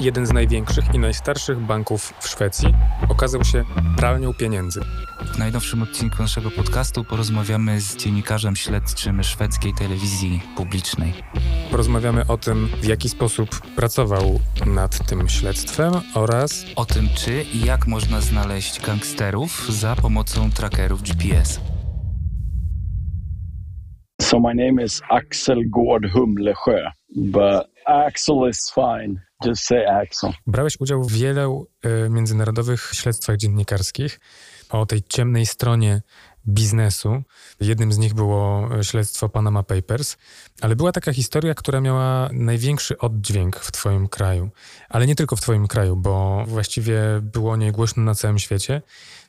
jeden z największych i najstarszych banków w Szwecji okazał się pralnią pieniędzy. W najnowszym odcinku naszego podcastu porozmawiamy z dziennikarzem śledczym szwedzkiej telewizji publicznej. Porozmawiamy o tym, w jaki sposób pracował nad tym śledztwem oraz o tym, czy i jak można znaleźć gangsterów za pomocą trackerów GPS. So my name is Axel Gård Humlesjö, but Axel is fine. Just say. Brałeś udział w wielu y, międzynarodowych śledztwach dziennikarskich o tej ciemnej stronie biznesu. Jednym z nich było śledztwo Panama Papers, ale była taka historia, która miała największy oddźwięk w Twoim kraju. Ale nie tylko w Twoim kraju, bo właściwie było o niej głośno na całym świecie.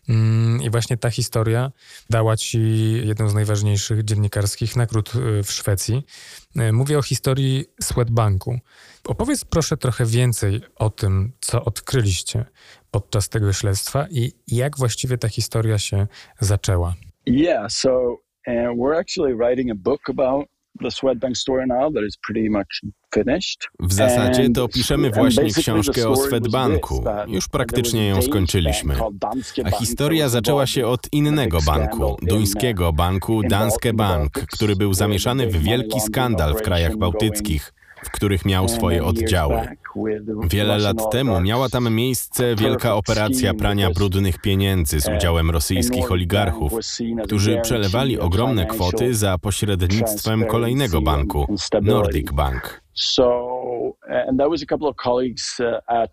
Mm, I właśnie ta historia dała ci jedną z najważniejszych dziennikarskich nagród y, w Szwecji. Y, mówię o historii Swedbanku. Opowiedz proszę trochę więcej o tym, co odkryliście podczas tego śledztwa i jak właściwie ta historia się zaczęła. Yeah, so uh, we're actually writing a book about the Swedbank story now that is pretty much w zasadzie to piszemy właśnie książkę o Swedbanku. Już praktycznie ją skończyliśmy. A historia zaczęła się od innego banku, duńskiego banku Danske Bank, który był zamieszany w wielki skandal w krajach bałtyckich w których miał swoje oddziały. Wiele lat temu miała tam miejsce wielka operacja prania brudnych pieniędzy z udziałem rosyjskich oligarchów, którzy przelewali ogromne kwoty za pośrednictwem kolejnego banku, Nordic Bank. So, and there was a couple of colleagues uh, at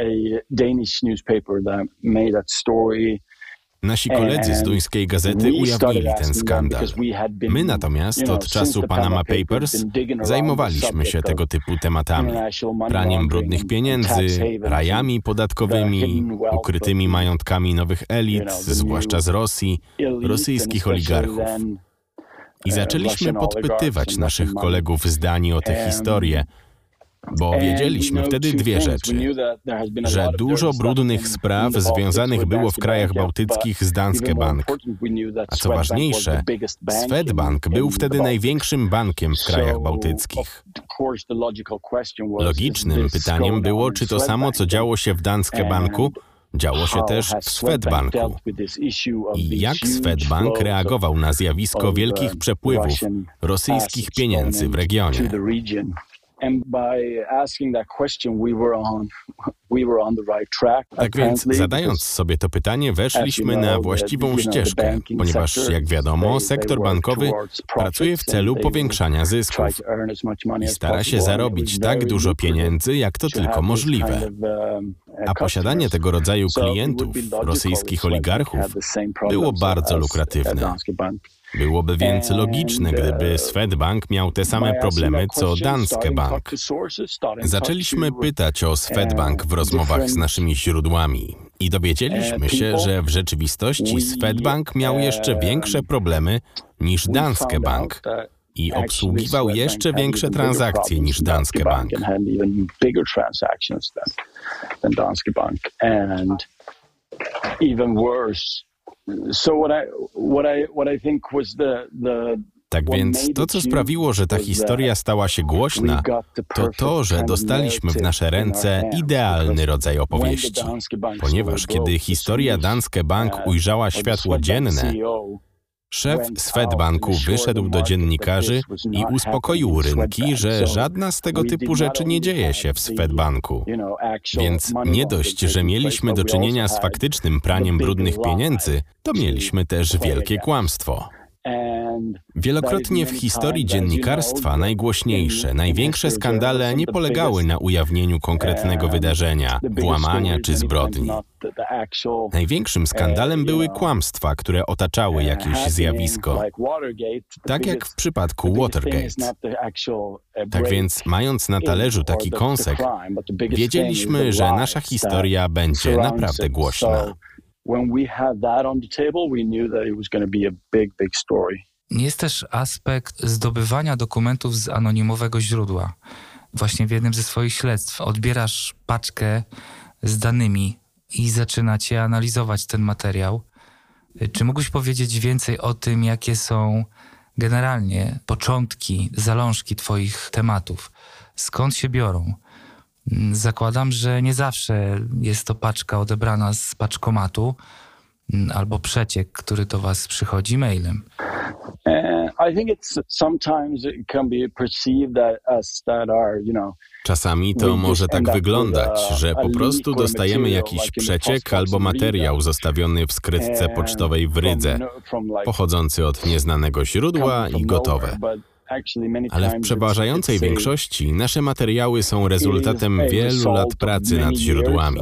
a Danish newspaper that made that story Nasi koledzy z duńskiej gazety ujawnili ten skandal. My natomiast od czasu Panama Papers zajmowaliśmy się tego typu tematami. Praniem brudnych pieniędzy, rajami podatkowymi, ukrytymi majątkami nowych elit, zwłaszcza z Rosji, rosyjskich oligarchów. I zaczęliśmy podpytywać naszych kolegów z Danii o tę historię, bo wiedzieliśmy wtedy dwie rzeczy. Że dużo brudnych spraw związanych było w krajach bałtyckich z Danske Bank. A co ważniejsze, Swedbank był wtedy największym bankiem w krajach bałtyckich. Logicznym pytaniem było, czy to samo, co działo się w Danske Banku, Działo się też w Swedbanku. I jak Swedbank reagował na zjawisko wielkich przepływów rosyjskich pieniędzy w regionie? Tak więc zadając sobie to pytanie, weszliśmy na właściwą ścieżkę, ponieważ jak wiadomo, sektor bankowy pracuje w celu powiększania zysków i stara się zarobić tak dużo pieniędzy, jak to tylko możliwe. Um, A posiadanie tego rodzaju klientów, rosyjskich oligarchów, było bardzo lukratywne. Byłoby więc logiczne, gdyby Swedbank miał te same problemy co Danske Bank. Zaczęliśmy pytać o Swedbank w rozmowach z naszymi źródłami i dowiedzieliśmy się, że w rzeczywistości Swedbank miał jeszcze większe problemy niż Danske Bank i obsługiwał jeszcze większe transakcje niż Danske Bank. Even worse, tak więc to, co sprawiło, że ta historia stała się głośna, to to, że dostaliśmy w nasze ręce idealny rodzaj opowieści. Ponieważ kiedy historia Danske Bank ujrzała światło dzienne, Szef Swedbanku wyszedł do dziennikarzy i uspokoił rynki, że żadna z tego typu rzeczy nie dzieje się w Swedbanku. Więc nie dość, że mieliśmy do czynienia z faktycznym praniem brudnych pieniędzy, to mieliśmy też wielkie kłamstwo. Wielokrotnie w historii dziennikarstwa najgłośniejsze, największe skandale nie polegały na ujawnieniu konkretnego wydarzenia, włamania czy zbrodni. Największym skandalem były kłamstwa, które otaczały jakieś zjawisko, tak jak w przypadku Watergate. Tak więc, mając na talerzu taki kąsek, wiedzieliśmy, że nasza historia będzie naprawdę głośna when we had that on the table, we knew that it was going to be a big, big story. Jest też aspekt zdobywania dokumentów z anonimowego źródła. Właśnie w jednym ze swoich śledztw odbierasz paczkę z danymi i zaczynacie analizować ten materiał. Czy mógłbyś powiedzieć więcej o tym, jakie są generalnie początki, zalążki Twoich tematów? Skąd się biorą? Zakładam, że nie zawsze jest to paczka odebrana z paczkomatu mm, albo przeciek, który do Was przychodzi mailem. Know, Czasami to może tak wyglądać, że po prostu dostajemy jakiś przeciek albo materiał zostawiony w skrytce pocztowej w Rydze, pochodzący od nieznanego źródła i gotowe. Ale w przeważającej większości nasze materiały są rezultatem wielu lat pracy nad źródłami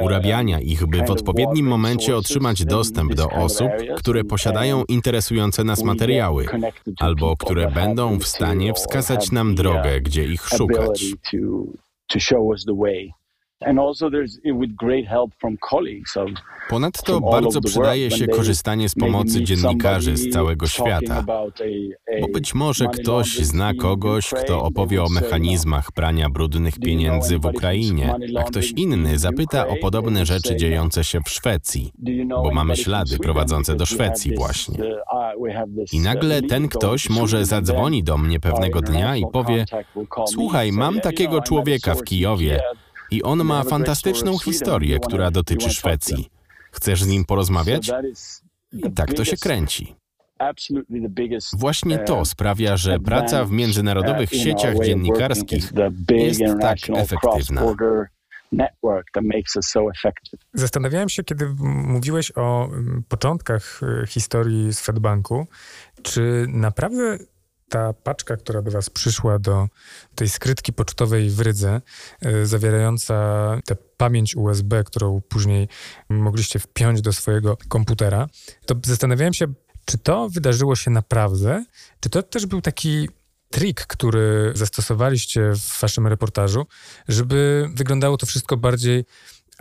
urabiania ich, by w odpowiednim momencie otrzymać dostęp do osób, które posiadają interesujące nas materiały, albo które będą w stanie wskazać nam drogę, gdzie ich szukać. Ponadto bardzo przydaje się korzystanie z pomocy dziennikarzy z całego świata, bo być może ktoś zna kogoś, kto opowie o mechanizmach prania brudnych pieniędzy w Ukrainie, a ktoś inny zapyta o podobne rzeczy dziejące się w Szwecji, bo mamy ślady prowadzące do Szwecji właśnie. I nagle ten ktoś może zadzwoni do mnie pewnego dnia i powie: Słuchaj, mam takiego człowieka w Kijowie i on ma fantastyczną historię, która dotyczy Szwecji. Chcesz z nim porozmawiać? I tak to się kręci. Właśnie to sprawia, że praca w międzynarodowych sieciach dziennikarskich jest tak efektywna. Zastanawiałem się, kiedy mówiłeś o mm, początkach y, historii Swedbanku, czy naprawdę ta paczka, która do Was przyszła do tej skrytki pocztowej w Rydze, yy, zawierająca tę pamięć USB, którą później mogliście wpiąć do swojego komputera, to zastanawiałem się, czy to wydarzyło się naprawdę, czy to też był taki trik, który zastosowaliście w waszym reportażu, żeby wyglądało to wszystko bardziej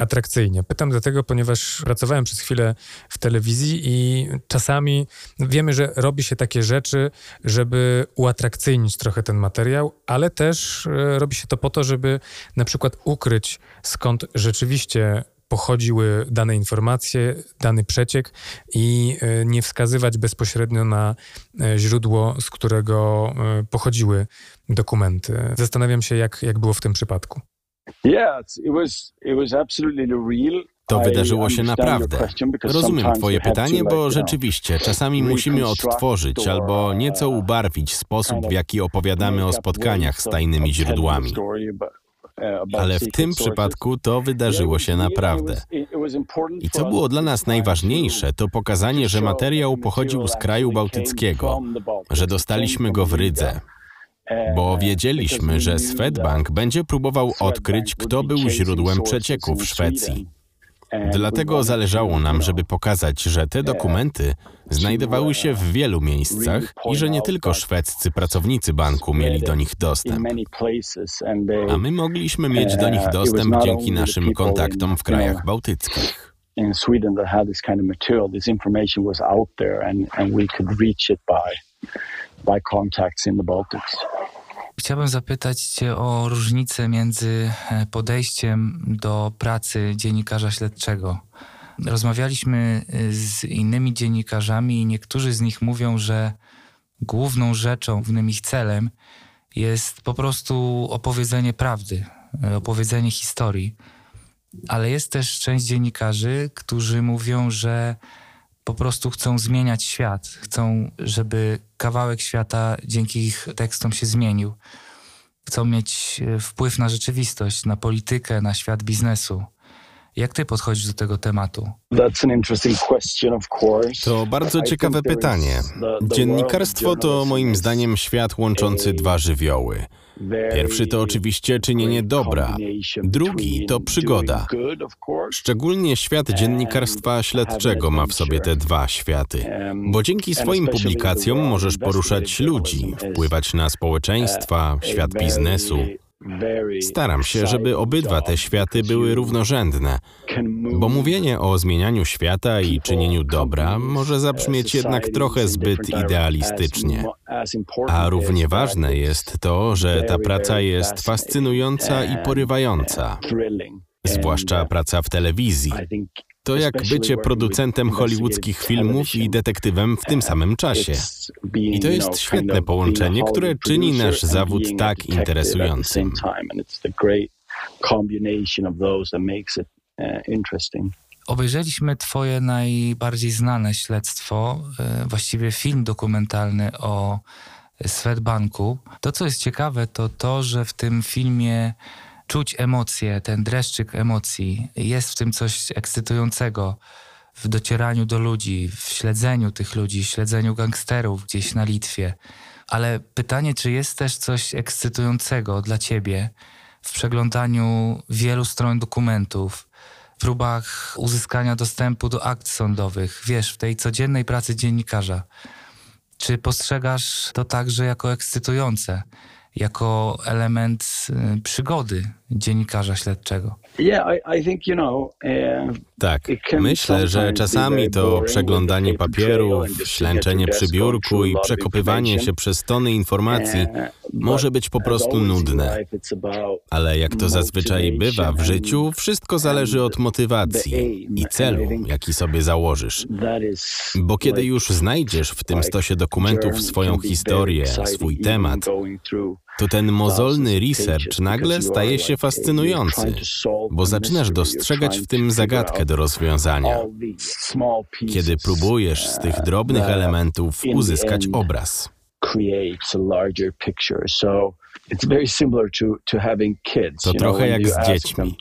atrakcyjnie. Pytam dlatego, ponieważ pracowałem przez chwilę w telewizji i czasami wiemy, że robi się takie rzeczy, żeby uatrakcyjnić trochę ten materiał, ale też e, robi się to po to, żeby na przykład ukryć skąd rzeczywiście pochodziły dane informacje, dany przeciek i e, nie wskazywać bezpośrednio na e, źródło, z którego pochodziły dokumenty. Zastanawiam się, jak, jak było w tym przypadku. To wydarzyło się naprawdę. Rozumiem Twoje pytanie, bo rzeczywiście czasami musimy odtworzyć albo nieco ubarwić sposób, w jaki opowiadamy o spotkaniach z tajnymi źródłami. Uh, Ale w tym przypadku to wydarzyło się naprawdę. I co było dla nas najważniejsze, to pokazanie, że materiał pochodził z kraju bałtyckiego, że dostaliśmy go w Rydze, bo wiedzieliśmy, że Swedbank będzie próbował odkryć, kto był źródłem przecieku w Szwecji. Dlatego zależało nam, żeby pokazać, że te dokumenty znajdowały się w wielu miejscach i że nie tylko szwedzcy pracownicy banku mieli do nich dostęp. A my mogliśmy mieć do nich dostęp dzięki naszym kontaktom w krajach bałtyckich. By contacts in the Baltics. Chciałbym zapytać Cię o różnicę między e, podejściem do pracy dziennikarza śledczego. Rozmawialiśmy e, z innymi dziennikarzami i niektórzy z nich mówią, że główną rzeczą, głównym ich celem jest po prostu opowiedzenie prawdy, e, opowiedzenie historii. Ale jest też część dziennikarzy, którzy mówią, że po prostu chcą zmieniać świat, chcą, żeby kawałek świata dzięki ich tekstom się zmienił. Chcą mieć e, wpływ na rzeczywistość, na politykę, na świat biznesu. Jak ty podchodzisz do tego tematu? To bardzo ciekawe pytanie. Dziennikarstwo to moim zdaniem świat łączący dwa żywioły. Pierwszy to oczywiście czynienie dobra, drugi to przygoda. Szczególnie świat dziennikarstwa śledczego ma w sobie te dwa światy, bo dzięki swoim publikacjom możesz poruszać ludzi, wpływać na społeczeństwa, świat biznesu. Staram się, żeby obydwa te światy były równorzędne, bo mówienie o zmienianiu świata i czynieniu dobra może zabrzmieć jednak trochę zbyt idealistycznie. A równie ważne jest to, że ta praca jest fascynująca i porywająca, zwłaszcza praca w telewizji. To jak bycie producentem hollywoodzkich filmów i detektywem w tym samym czasie. I to jest świetne połączenie, które czyni nasz zawód tak interesującym. uh. Obejrzeliśmy Twoje najbardziej znane śledztwo, e, właściwie film dokumentalny o Swedbanku. To, co jest ciekawe, to to, że w tym filmie czuć emocje, ten dreszczyk emocji. Jest w tym coś ekscytującego w docieraniu do ludzi, w śledzeniu tych ludzi, śledzeniu gangsterów gdzieś na Litwie. Ale pytanie, czy jest też coś ekscytującego dla ciebie w przeglądaniu wielu stron dokumentów, próbach uzyskania dostępu do akt sądowych, wiesz, w tej codziennej pracy dziennikarza. Czy postrzegasz to także jako ekscytujące? Jako element y, przygody dziennikarza śledczego. Uh, tak, myślę, że czasami to przeglądanie papierów, ślęczenie przy biurku i przekopywanie się przez tony informacji może być po prostu nudne. Ale jak to zazwyczaj bywa w życiu, wszystko zależy od motywacji i celu, jaki sobie założysz. Bo kiedy już znajdziesz w tym stosie dokumentów swoją historię, swój temat, to ten mozolny research nagle staje się fascynujący, bo zaczynasz dostrzegać w tym zagadkę do rozwiązania, kiedy próbujesz z tych drobnych elementów uzyskać obraz. To trochę jak z dziećmi.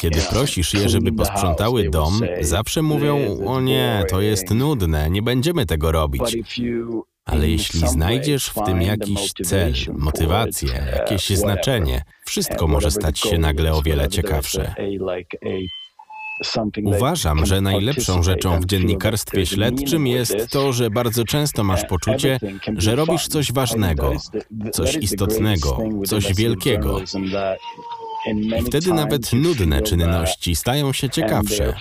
Kiedy prosisz je, żeby posprzątały dom, zawsze mówią: O nie, to jest nudne, nie będziemy tego robić. Ale jeśli znajdziesz w tym jakiś cel, motywację, jakieś znaczenie, wszystko może stać się nagle o wiele ciekawsze. Uważam, że najlepszą rzeczą w dziennikarstwie śledczym jest to, że bardzo często masz poczucie, że robisz coś ważnego, coś istotnego, coś wielkiego. I wtedy nawet nudne czynności stają się ciekawsze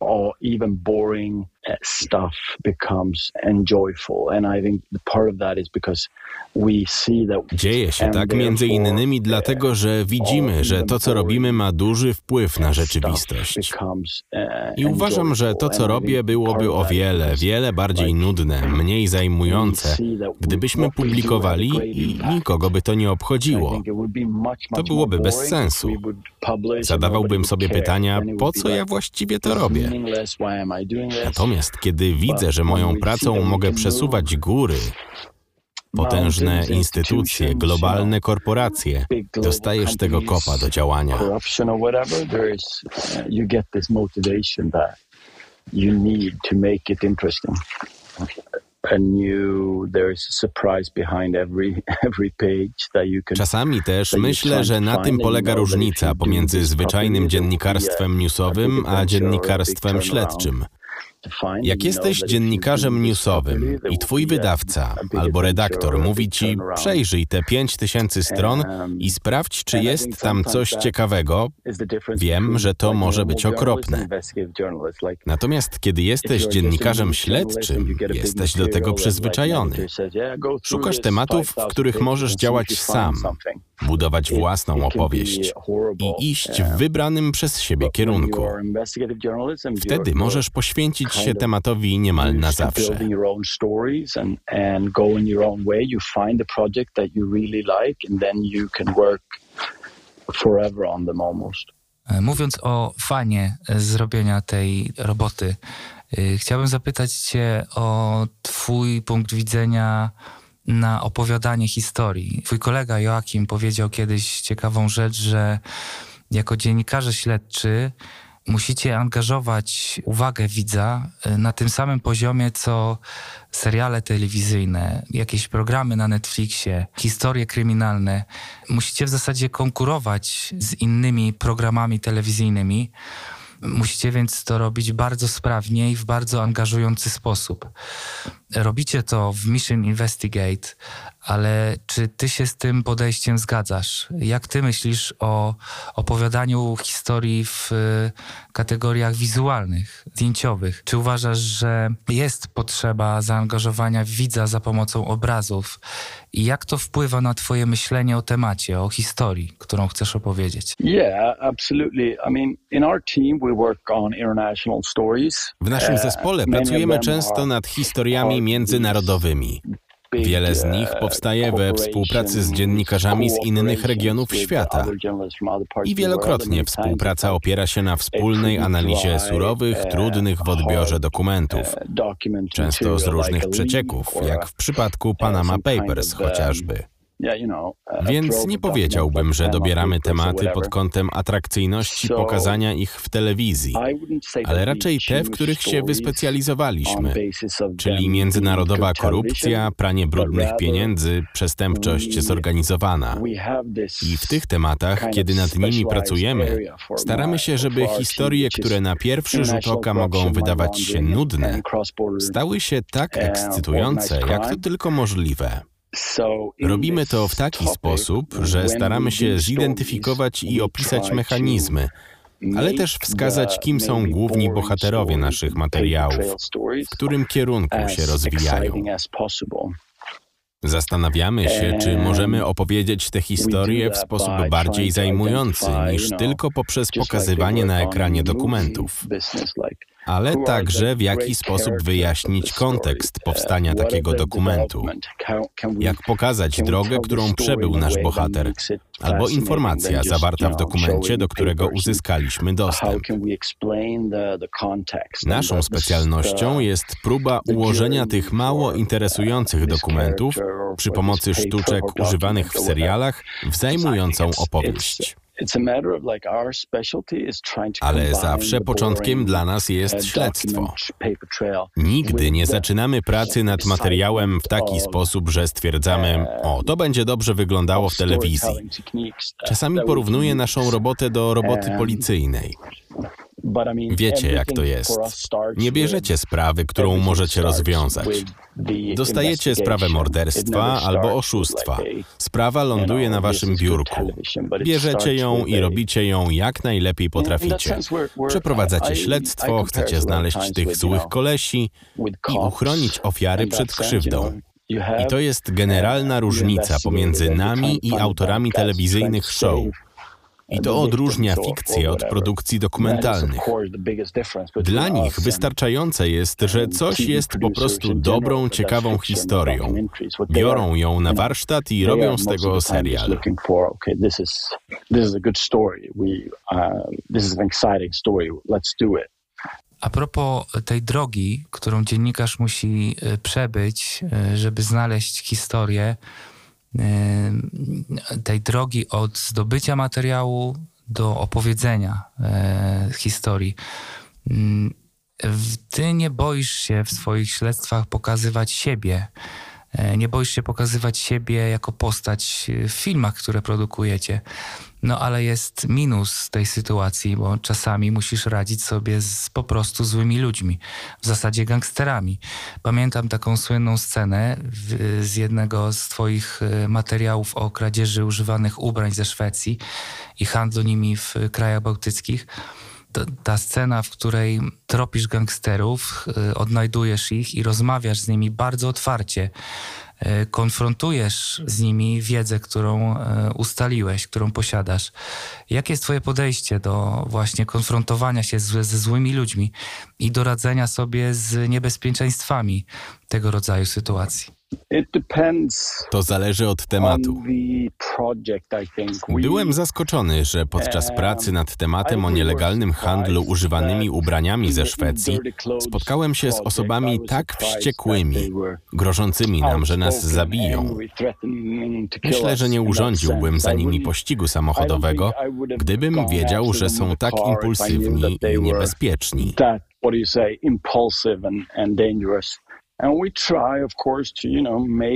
or even boring uh, stuff becomes enjoyable. And I think part of that is because Dzieje się tak między innymi dlatego, że widzimy, że to co robimy ma duży wpływ na rzeczywistość. Uh, I uważam, że to co robię byłoby o wiele, wiele bardziej nudne, mniej zajmujące, gdybyśmy publikowali i nikogo by to nie obchodziło. To byłoby bez sensu. Zadawałbym sobie pytania, po co ja właściwie to robię? Natomiast kiedy widzę, że moją pracą mogę przesuwać góry, potężne instytucje, globalne korporacje, dostajesz tego kopa do działania. You need to make it interesting. Czasami też myślę, że na tym polega różnica pomiędzy zwyczajnym dziennikarstwem newsowym a dziennikarstwem śledczym. Jak jesteś dziennikarzem newsowym i twój wydawca albo redaktor mówi ci przejrzyj te 5000 stron i sprawdź, czy jest tam coś ciekawego, wiem, że to może być okropne. Natomiast kiedy jesteś dziennikarzem śledczym, jesteś do tego przyzwyczajony. Szukasz tematów, w których możesz działać sam, budować własną opowieść i iść w wybranym przez siebie kierunku. Wtedy możesz poświęcić się tematowi niemal na zawsze. E, mówiąc o fanie zrobienia tej roboty, e, chciałbym zapytać Cię o Twój punkt widzenia na opowiadanie historii. Twój kolega Joachim powiedział kiedyś ciekawą rzecz, że jako dziennikarze śledczy musicie angażować uwagę widza y, na tym samym poziomie, co seriale telewizyjne, jakieś programy na Netflixie, historie kryminalne. Musicie w zasadzie konkurować z innymi programami telewizyjnymi. Musicie więc to robić bardzo sprawnie i w bardzo angażujący sposób. Robicie to w Mission Investigate, ale czy ty się z tym podejściem zgadzasz? Jak ty myślisz o opowiadaniu historii w y, kategoriach wizualnych, zdjęciowych? Czy uważasz, że jest potrzeba zaangażowania widza za pomocą obrazów? I jak to wpływa na twoje myślenie o temacie, o historii, którą chcesz opowiedzieć? Yeah, absolutely. I mean, in our team we work on international stories. W naszym zespole pracujemy często nad historiami międzynarodowymi. Wiele z nich powstaje we współpracy z dziennikarzami z innych regionów świata. I wielokrotnie współpraca opiera się na wspólnej analizie surowych, trudnych w odbiorze dokumentów, często z różnych przecieków, jak w przypadku Panama Papers chociażby. Więc nie powiedziałbym, że dobieramy tematy pod kątem atrakcyjności pokazania ich w telewizji, ale raczej te, w których się wyspecjalizowaliśmy, czyli międzynarodowa korupcja, pranie brudnych pieniędzy, przestępczość zorganizowana. I w tych tematach, kiedy nad nimi pracujemy, staramy się, żeby historie, które na pierwszy rzut oka mogą wydawać się nudne, stały się tak ekscytujące, jak to tylko możliwe. Robimy to w taki sposób, że staramy się zidentyfikować i opisać mechanizmy, ale też wskazać, kim są główni bohaterowie naszych materiałów, w którym kierunku się rozwijają. Zastanawiamy się, czy możemy opowiedzieć te historie w sposób bardziej zajmujący niż tylko poprzez pokazywanie na ekranie dokumentów ale także w jaki sposób wyjaśnić kontekst powstania takiego dokumentu. Jak pokazać drogę, którą przebył nasz bohater, albo informacja zawarta w dokumencie, do którego uzyskaliśmy dostęp. Naszą specjalnością jest próba ułożenia tych mało interesujących dokumentów przy pomocy sztuczek używanych w serialach w zajmującą opowieść. Ale zawsze początkiem dla nas jest śledztwo. Nigdy nie zaczynamy pracy nad materiałem w taki sposób, że stwierdzamy, o, to będzie dobrze wyglądało w telewizji. Czasami porównuję naszą robotę do roboty policyjnej. Wiecie, jak to jest. Nie bierzecie sprawy, którą możecie rozwiązać. Dostajecie sprawę morderstwa albo oszustwa. Sprawa ląduje na waszym biurku. Bierzecie ją i robicie ją jak najlepiej potraficie. Przeprowadzacie śledztwo, chcecie znaleźć tych złych kolesi i uchronić ofiary przed krzywdą. I to jest generalna różnica pomiędzy nami i autorami telewizyjnych show. I to odróżnia fikcję od produkcji dokumentalnych. Dla nich wystarczające jest, że coś jest po prostu dobrą, ciekawą historią. Biorą ją na warsztat i robią z tego serial. A propos tej drogi, którą dziennikarz musi e, przebyć, e, żeby znaleźć historię, tej drogi od zdobycia materiału do opowiedzenia e, historii. Mm, ty nie boisz się w swoich śledztwach pokazywać siebie. E, nie boisz się pokazywać siebie jako postać w filmach, które produkujecie. No ale jest minus tej sytuacji, bo czasami musisz radzić sobie z po prostu złymi ludźmi, w zasadzie gangsterami. Pamiętam taką słynną scenę w, z jednego z Twoich e, materiałów o kradzieży używanych ubrań ze Szwecji i handlu nimi w krajach bałtyckich ta scena, w której tropisz gangsterów, e, odnajdujesz ich i rozmawiasz z nimi bardzo otwarcie. E, konfrontujesz z nimi wiedzę, którą e, ustaliłeś, którą posiadasz. Jakie jest Twoje podejście do właśnie konfrontowania się z, ze złymi ludźmi i do radzenia sobie z niebezpieczeństwami tego rodzaju sytuacji? To zależy od tematu. Byłem zaskoczony, że podczas pracy nad tematem o nielegalnym handlu używanymi ubraniami ze Szwecji spotkałem się z osobami tak wściekłymi, grożącymi nam, że nas zabiją. Myślę, że nie urządziłbym za nimi pościgu samochodowego, gdybym wiedział, że są tak impulsywni i niebezpieczni.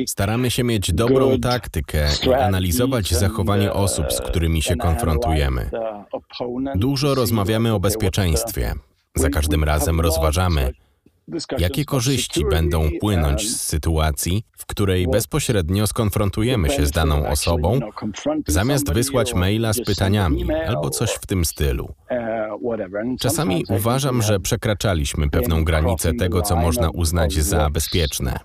Staramy się mieć dobrą taktykę i analizować zachowanie osób, z którymi się konfrontujemy. Dużo rozmawiamy o bezpieczeństwie. Za każdym razem rozważamy, Jakie korzyści będą płynąć z sytuacji, w której bezpośrednio skonfrontujemy się z daną osobą, zamiast wysłać maila z pytaniami albo coś w tym stylu? Czasami uważam, że przekraczaliśmy pewną granicę tego, co można uznać za bezpieczne.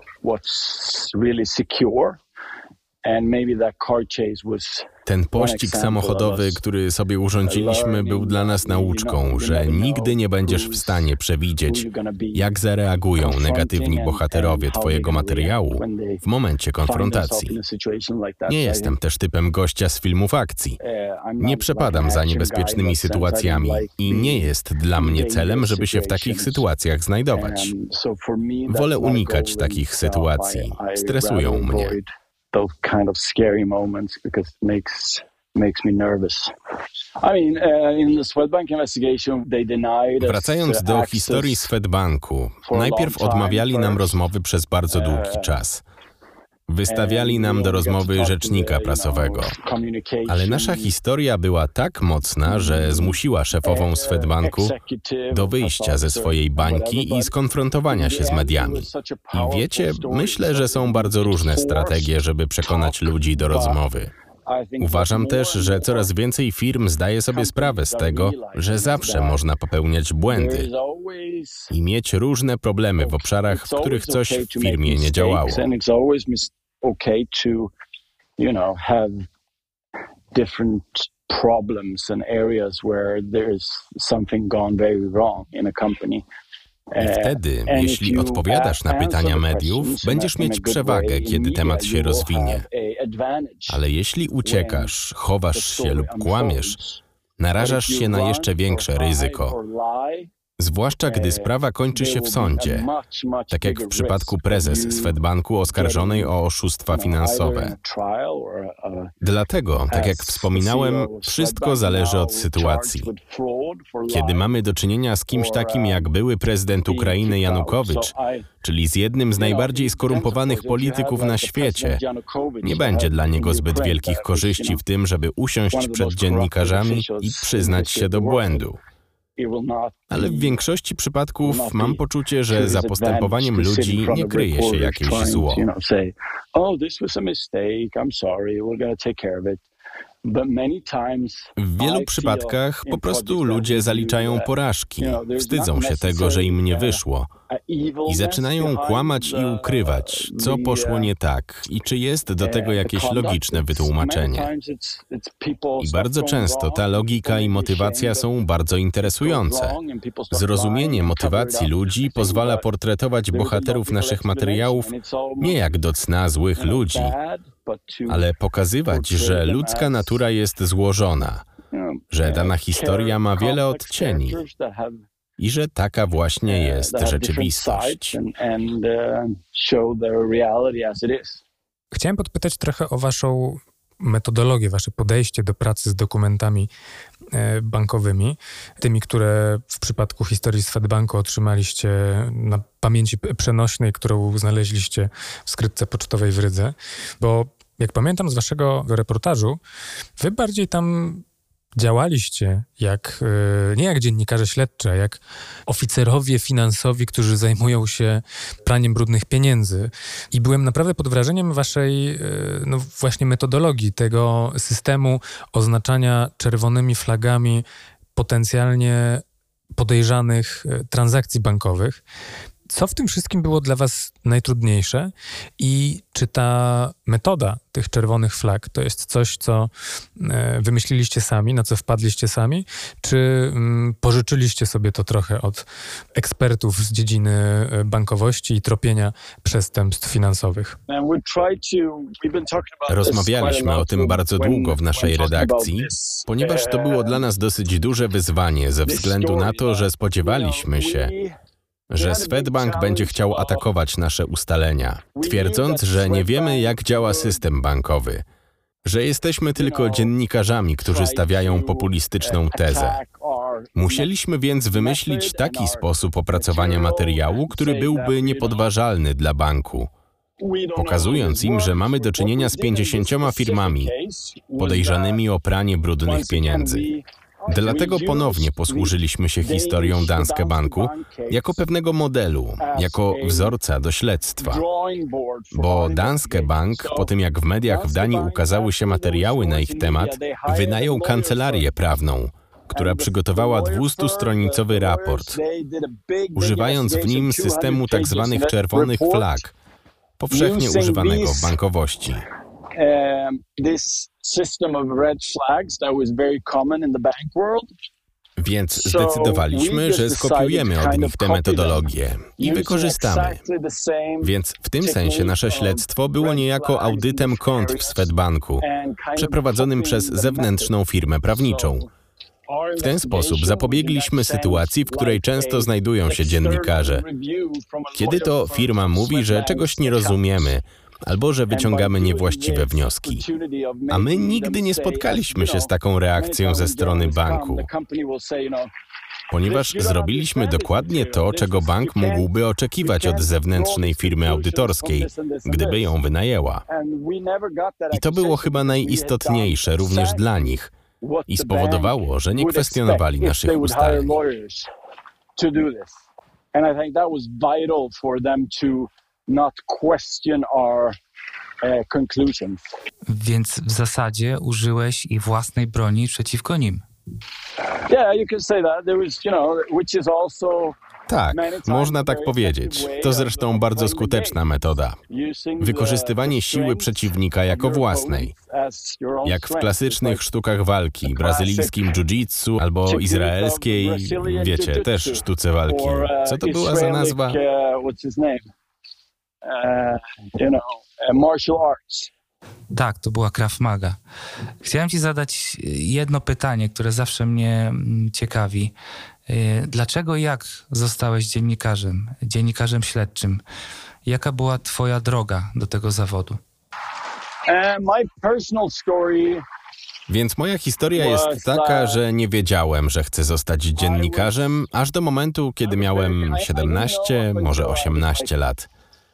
Ten pościg samochodowy, który sobie urządziliśmy, był dla nas nauczką, że nigdy nie będziesz w stanie przewidzieć, jak zareagują negatywni bohaterowie Twojego materiału w momencie konfrontacji. Nie jestem też typem gościa z filmów akcji. Nie przepadam za niebezpiecznymi sytuacjami i nie jest dla mnie celem, żeby się w takich sytuacjach znajdować. Wolę unikać takich sytuacji. Stresują mnie those kind of scary moments because it makes makes me nervous. I mean, uh, in the Swedbank investigation they denied Wracając do historii Swedbanku, najpierw odmawiali nam rozmowy przez bardzo długi uh, czas. Wystawiali nam do rozmowy rzecznika prasowego. Ale nasza historia była tak mocna, że zmusiła szefową Swedbanku do wyjścia ze swojej bańki i skonfrontowania się z mediami. I wiecie, myślę, że są bardzo różne strategie, żeby przekonać ludzi do rozmowy. Uważam też, że coraz więcej firm zdaje sobie sprawę z tego, że zawsze można popełniać błędy i mieć różne problemy w obszarach, w których coś w firmie nie działało. problems and areas where there's something gone very wrong in a company. I wtedy, jeśli odpowiadasz na pytania mediów, będziesz mieć przewagę, kiedy temat się rozwinie. Ale jeśli uciekasz, chowasz się lub kłamiesz, narażasz się na jeszcze większe ryzyko. Zwłaszcza gdy sprawa kończy się w sądzie, tak jak w przypadku prezes Swedbanku oskarżonej o oszustwa finansowe. Dlatego, tak jak wspominałem, wszystko zależy od sytuacji. Kiedy mamy do czynienia z kimś takim jak były prezydent Ukrainy Janukowycz, czyli z jednym z najbardziej skorumpowanych polityków na świecie, nie będzie dla niego zbyt wielkich korzyści w tym, żeby usiąść przed dziennikarzami i przyznać się do błędu. Ale w większości przypadków mam poczucie, że za postępowaniem ludzi nie kryje się jakieś zło. W wielu przypadkach po prostu ludzie zaliczają porażki, wstydzą się tego, że im nie wyszło i zaczynają kłamać i ukrywać, co poszło nie tak? I czy jest do tego jakieś logiczne wytłumaczenie. I bardzo często ta logika i motywacja są bardzo interesujące. Zrozumienie motywacji ludzi pozwala portretować bohaterów naszych materiałów nie jak do cna złych ludzi, ale pokazywać, że ludzka natura jest złożona, że dana historia ma wiele odcieni i że taka właśnie jest rzeczywistość. Chciałem podpytać trochę o Waszą metodologię, Wasze podejście do pracy z dokumentami e, bankowymi, tymi, które w przypadku historii Swedbanku otrzymaliście na pamięci przenośnej, którą znaleźliście w skrytce pocztowej w Rydze, bo jak pamiętam z waszego reportażu, wy bardziej tam działaliście jak, e, nie jak dziennikarze śledczy, a jak oficerowie finansowi, którzy zajmują się praniem brudnych pieniędzy. I byłem naprawdę pod wrażeniem waszej e, no właśnie metodologii, tego systemu oznaczania czerwonymi flagami potencjalnie podejrzanych e, transakcji bankowych. Co w tym wszystkim było dla Was najtrudniejsze i czy ta metoda tych czerwonych flag to jest coś, co e, wymyśliliście sami, na co wpadliście sami, czy mm, pożyczyliście sobie to trochę od ekspertów z dziedziny e, bankowości i tropienia przestępstw finansowych? Rozmawialiśmy o tym bardzo długo w naszej redakcji, ponieważ to było dla nas dosyć duże wyzwanie ze względu na to, że spodziewaliśmy się, że Swedbank będzie chciał atakować nasze ustalenia, twierdząc, że nie wiemy, jak działa system bankowy, że jesteśmy tylko dziennikarzami, którzy stawiają populistyczną tezę. Musieliśmy więc wymyślić taki sposób opracowania materiału, który byłby niepodważalny dla banku, pokazując im, że mamy do czynienia z pięćdziesięcioma firmami podejrzanymi o pranie brudnych pieniędzy. Dlatego ponownie posłużyliśmy się historią Danske Banku jako pewnego modelu, jako wzorca do śledztwa. Bo Danske Bank, po tym jak w mediach w Danii ukazały się materiały na ich temat, wynajął kancelarię prawną, która przygotowała 200-stronicowy raport, używając w nim systemu tzw. Tak czerwonych flag, powszechnie używanego w bankowości. System of red flags that was very common in the bank world. Więc zdecydowaliśmy, że skopiujemy od nich tę metodologię i wykorzystamy. Więc w tym sensie nasze śledztwo było niejako audytem kont w Swedbanku, przeprowadzonym przez zewnętrzną firmę prawniczą. W ten sposób zapobiegliśmy sytuacji, w której często znajdują się dziennikarze. Kiedy to firma mówi, że czegoś nie rozumiemy, albo że wyciągamy niewłaściwe wnioski. A my nigdy nie spotkaliśmy się z taką reakcją ze strony banku, ponieważ zrobiliśmy dokładnie to, czego bank mógłby oczekiwać od zewnętrznej firmy audytorskiej, gdyby ją wynajęła. I to było chyba najistotniejsze również dla nich i spowodowało, że nie kwestionowali naszych ustaleń. And I think that was vital for them to not question our uh, conclusions. Więc w zasadzie użyłeś i własnej broni przeciwko nim. Yeah, you can say that. There was, you know, which is also tak, można tak powiedzieć. To zresztą bardzo skuteczna metoda. Wykorzystywanie siły przeciwnika jako własnej. Jak w klasycznych sztukach walki, brazylijskim jiu-jitsu albo izraelskiej, wiecie, też sztuce walki. Co to była za nazwa? Uh, you know, uh, martial arts. Tak, to była Krav Maga. Chciałem Ci zadać jedno pytanie, które zawsze mnie mm, ciekawi. Y, dlaczego i jak zostałeś dziennikarzem, dziennikarzem śledczym? Jaka była Twoja droga do tego zawodu? Uh, my personal story więc moja historia jest taka, że nie wiedziałem, że chcę zostać dziennikarzem, aż do momentu, kiedy miałem 17, może 18 lat.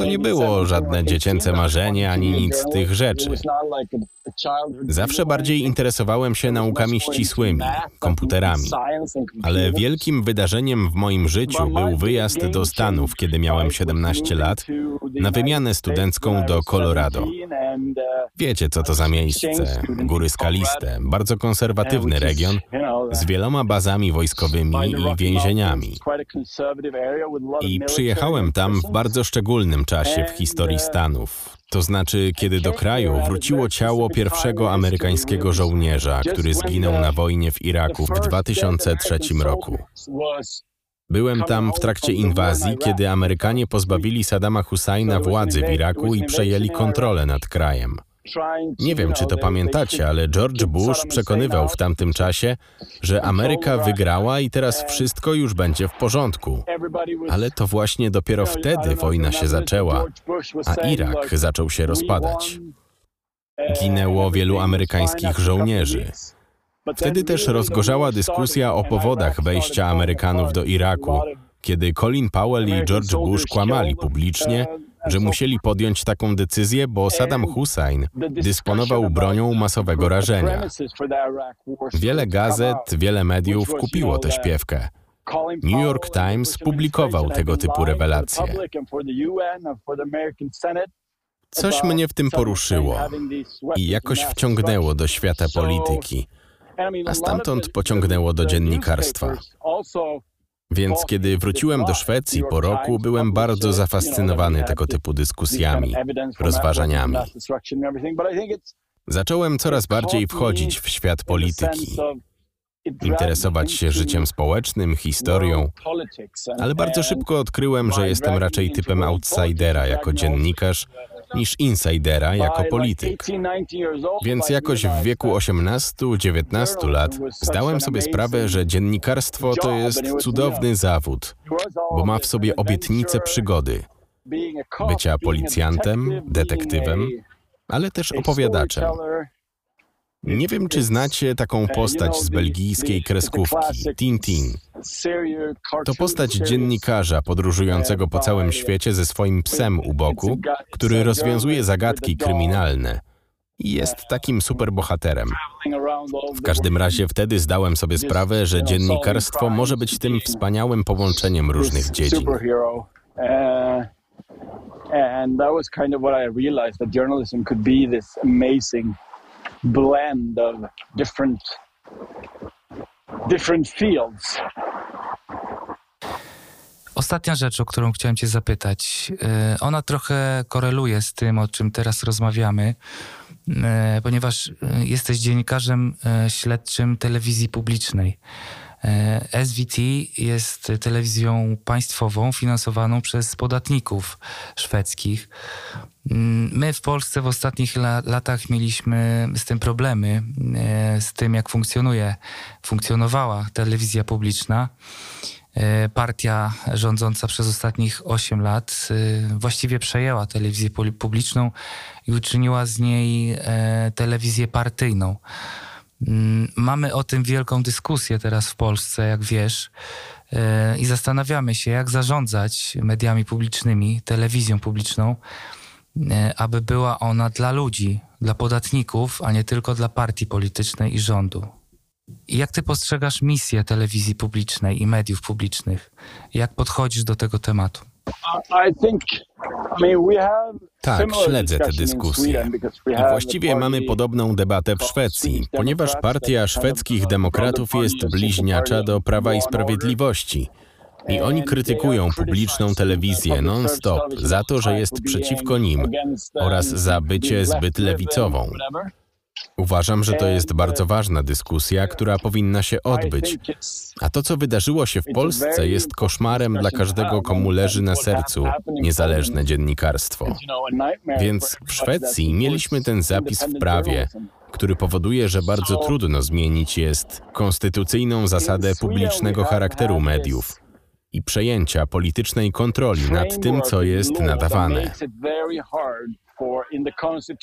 To nie było żadne dziecięce marzenie ani nic z tych rzeczy. Zawsze bardziej interesowałem się naukami ścisłymi, komputerami. Ale wielkim wydarzeniem w moim życiu był wyjazd do Stanów, kiedy miałem 17 lat, na wymianę studencką do Colorado. Wiecie, co to za miejsce? Góry skaliste, bardzo konserwatywny region z wieloma bazami wojskowymi i więzieniami. I przyjechałem tam w bardzo szczególnym czasie w historii Stanów. To znaczy, kiedy do kraju wróciło ciało pierwszego amerykańskiego żołnierza, który zginął na wojnie w Iraku w 2003 roku. Byłem tam w trakcie inwazji, kiedy Amerykanie pozbawili Saddama Husajna władzy w Iraku i przejęli kontrolę nad krajem. Nie wiem, czy to pamiętacie, ale George Bush przekonywał w tamtym czasie, że Ameryka wygrała i teraz wszystko już będzie w porządku. Ale to właśnie dopiero wtedy wojna się zaczęła, a Irak zaczął się rozpadać. Ginęło wielu amerykańskich żołnierzy. Wtedy też rozgorzała dyskusja o powodach wejścia Amerykanów do Iraku, kiedy Colin Powell i George Bush kłamali publicznie, że musieli podjąć taką decyzję, bo Saddam Hussein dysponował bronią masowego rażenia. Wiele gazet, wiele mediów kupiło tę śpiewkę. New York Times publikował tego typu rewelacje. Coś mnie w tym poruszyło i jakoś wciągnęło do świata polityki, a stamtąd pociągnęło do dziennikarstwa. Więc kiedy wróciłem do Szwecji po roku, byłem bardzo zafascynowany tego typu dyskusjami, rozważaniami. Zacząłem coraz bardziej wchodzić w świat polityki, interesować się życiem społecznym, historią, ale bardzo szybko odkryłem, że jestem raczej typem outsidera jako dziennikarz niż insidera jako polityk. Więc jakoś w wieku 18-19 lat zdałem sobie sprawę, że dziennikarstwo to jest cudowny zawód, bo ma w sobie obietnicę przygody. Bycia policjantem, detektywem, ale też opowiadaczem. Nie wiem, czy znacie taką postać z belgijskiej kreskówki, Tintin. To postać dziennikarza podróżującego po całym świecie ze swoim psem u boku, który rozwiązuje zagadki kryminalne. Jest takim superbohaterem. W każdym razie wtedy zdałem sobie sprawę, że dziennikarstwo może być tym wspaniałym połączeniem różnych dziedzin. And that was kind of what I realized that journalism could be this amazing blend of different different fields. ostatnia rzecz, o którą chciałem Cię zapytać. E, ona trochę koreluje z tym, o czym teraz rozmawiamy, e, ponieważ jesteś dziennikarzem śledczym telewizji publicznej. SVT jest telewizją państwową finansowaną przez podatników szwedzkich. Mm, my w Polsce w ostatnich latach mieliśmy z tym problemy, z tym jak funkcjonuje, funkcjonowała telewizja publiczna. E, partia rządząca przez ostatnich 8 lat e, właściwie przejęła telewizję publiczną i uczyniła z niej e, telewizję partyjną. Mm, mamy o tym wielką dyskusję teraz w Polsce, jak wiesz, i zastanawiamy się, jak zarządzać mediami publicznymi, telewizją publiczną, aby była ona dla ludzi, dla podatników, a nie tylko dla partii politycznej i rządu. Jak ty postrzegasz misję telewizji publicznej i mediów publicznych? Jak podchodzisz do tego tematu? Tak, śledzę tę dyskusję. I właściwie mamy podobną debatę w Szwecji, ponieważ partia szwedzkich demokratów jest bliźniacza do Prawa i Sprawiedliwości. I oni krytykują publiczną telewizję non-stop za to, że jest przeciwko nim oraz za bycie zbyt lewicową. Uważam, że to jest bardzo ważna dyskusja, która powinna się odbyć. A to, co wydarzyło się w Polsce, jest koszmarem dla każdego, komu leży na sercu niezależne dziennikarstwo. Więc w Szwecji mieliśmy ten zapis w prawie, który powoduje, że bardzo trudno zmienić jest konstytucyjną zasadę publicznego charakteru mediów i przejęcia politycznej kontroli nad tym, co jest nadawane.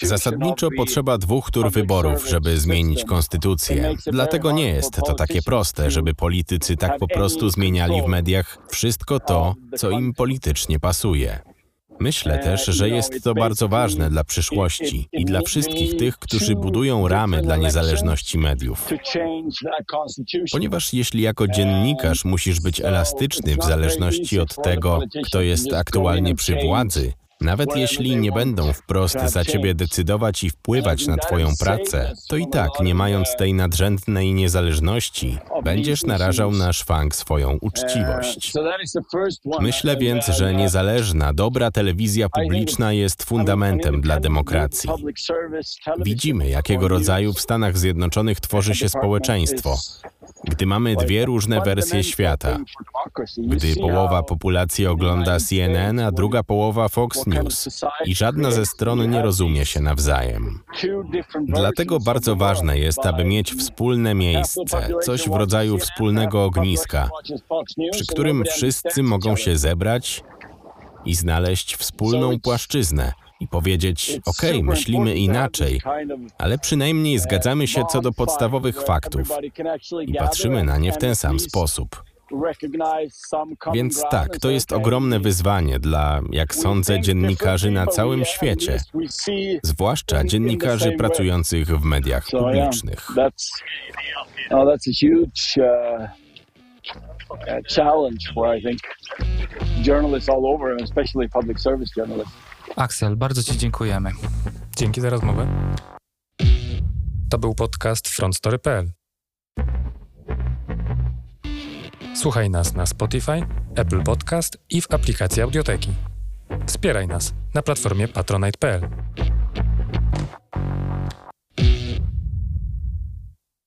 Zasadniczo potrzeba dwóch tur wyborów, żeby zmienić konstytucję. Dlatego nie jest to takie proste, żeby politycy tak po prostu zmieniali w mediach wszystko to, co im politycznie pasuje. Myślę też, że jest to bardzo ważne dla przyszłości i dla wszystkich tych, którzy budują ramy dla niezależności mediów. Ponieważ jeśli jako dziennikarz musisz być elastyczny w zależności od tego, kto jest aktualnie przy władzy, nawet jeśli nie będą wprost za ciebie decydować i wpływać na twoją pracę, to i tak, nie mając tej nadrzędnej niezależności, będziesz narażał na szwank swoją uczciwość. Myślę więc, że niezależna, dobra telewizja publiczna jest fundamentem dla demokracji. Widzimy, jakiego rodzaju w Stanach Zjednoczonych tworzy się społeczeństwo, gdy mamy dwie różne wersje świata. Gdy połowa populacji ogląda CNN, a druga połowa Fox News i żadna ze stron nie rozumie się nawzajem. Dlatego bardzo ważne jest, aby mieć wspólne miejsce, coś w rodzaju wspólnego ogniska, przy którym wszyscy mogą się zebrać i znaleźć wspólną płaszczyznę i powiedzieć: OK, myślimy inaczej, ale przynajmniej zgadzamy się co do podstawowych faktów i patrzymy na nie w ten sam sposób. Więc tak, to jest ogromne wyzwanie dla, jak sądzę, dziennikarzy na całym świecie, zwłaszcza dziennikarzy pracujących w mediach publicznych. service journalists. Axel, bardzo Ci dziękujemy. Dzięki za rozmowę. To był podcast frontstory.pl. Słuchaj nas na Spotify, Apple Podcast i w aplikacji Audioteki. Wspieraj nas na platformie patronite.pl.